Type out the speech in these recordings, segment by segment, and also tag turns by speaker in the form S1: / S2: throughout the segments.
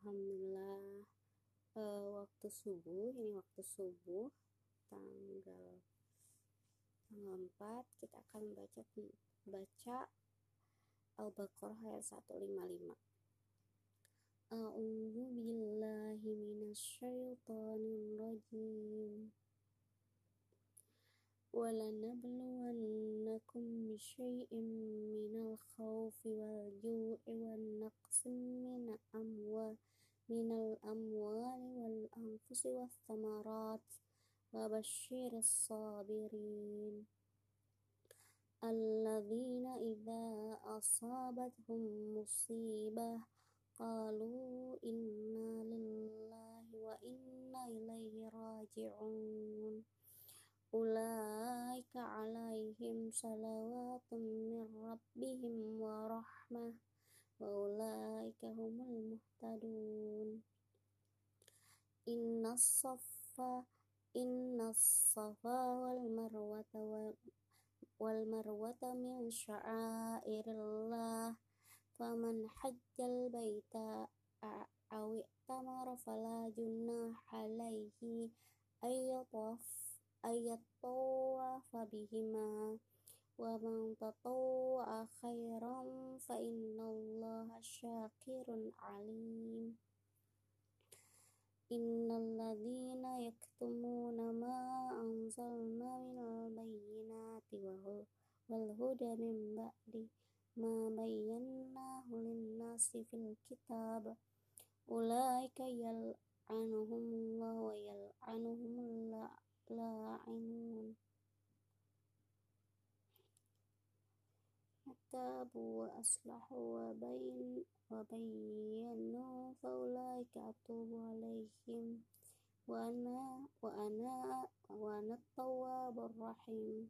S1: Alhamdulillah uh, waktu subuh ini waktu subuh tanggal tanggal 4 kita akan baca baca Al-Baqarah ayat 155 A'udzu billahi minasyaitonir rajim ولنبلونكم بشيء من الخوف والجوع والنقص من الأموال من الأموال والأنفس والثمرات وبشر الصابرين. الذين إذا أصابتهم مصيبة قالوا إنا لله وإنا إليه راجعون. أولئك عليهم صلوات من ربهم ورحمة وأولئك هم المهتدون. الصفا إن الصفا والمروة والمروة من شعائر الله. فمن حج البيت أو ائتمر فلا جناح عليه أن يطوف أن يطوف بهما. ومن تطوع خيرا فإن الله شاكر عليم. ما بيناه للناس في الكتاب. أولئك يلعنهم الله ويلعنهم اللاعنون. تابوا وأصلحوا وبين وبينوا فأولئك أتوب عليهم. وأنا وأنا وأنا التواب الرحيم.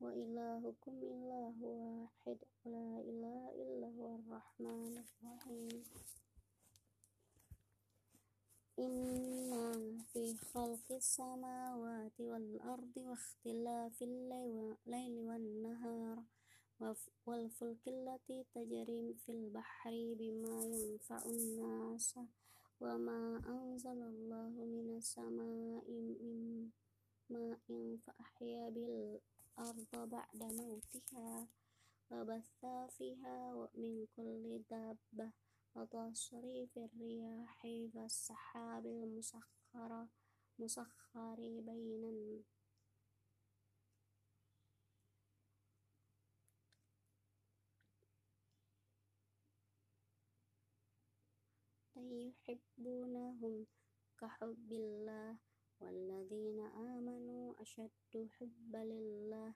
S1: وإلهكم إله واحد ولا إله إلا هو الرحمن الرحيم. إن في خلق السماوات والأرض واختلاف الليل والنهار والفلك التي تجري في البحر بما ينفع الناس وما أنزل الله من السماء من ماء فأحيا بالأرض بعد موتها وبث فيها من كل دابة وتصريف الرياح والسحاب المسخر مسخر بين يحبونهم كحب الله والذين آمنوا أشد حبا لله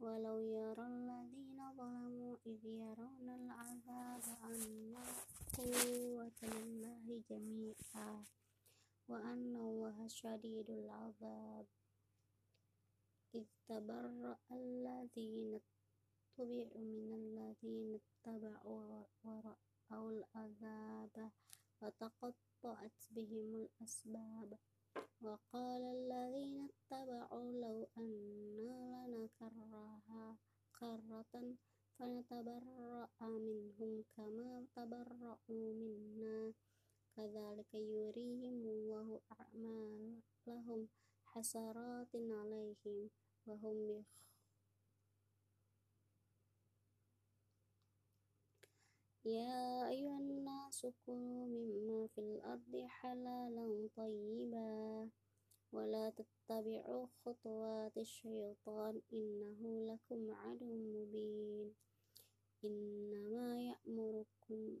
S1: ولو يرى الذين ظلموا إذ يرون العذاب أن القوة لله جميعا وأن الله شديد العذاب. إذ تبرأ الذين اتبعوا من الذين اتبعوا ورأوا العذاب وتقطعت بهم الأسباب. وقال الذين اتبعوا كذلك يريهم الله أعمالهم حسرات عليهم وهم يا أيها الناس كلوا مما في الأرض حلالا طيبا ولا تتبعوا خطوات الشيطان إنه لكم عدو مبين إنما يأمركم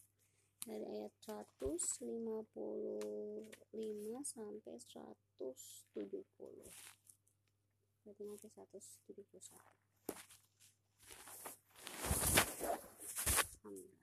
S1: dari ayat 155 sampai 170 berarti nanti 171 Alhamdulillah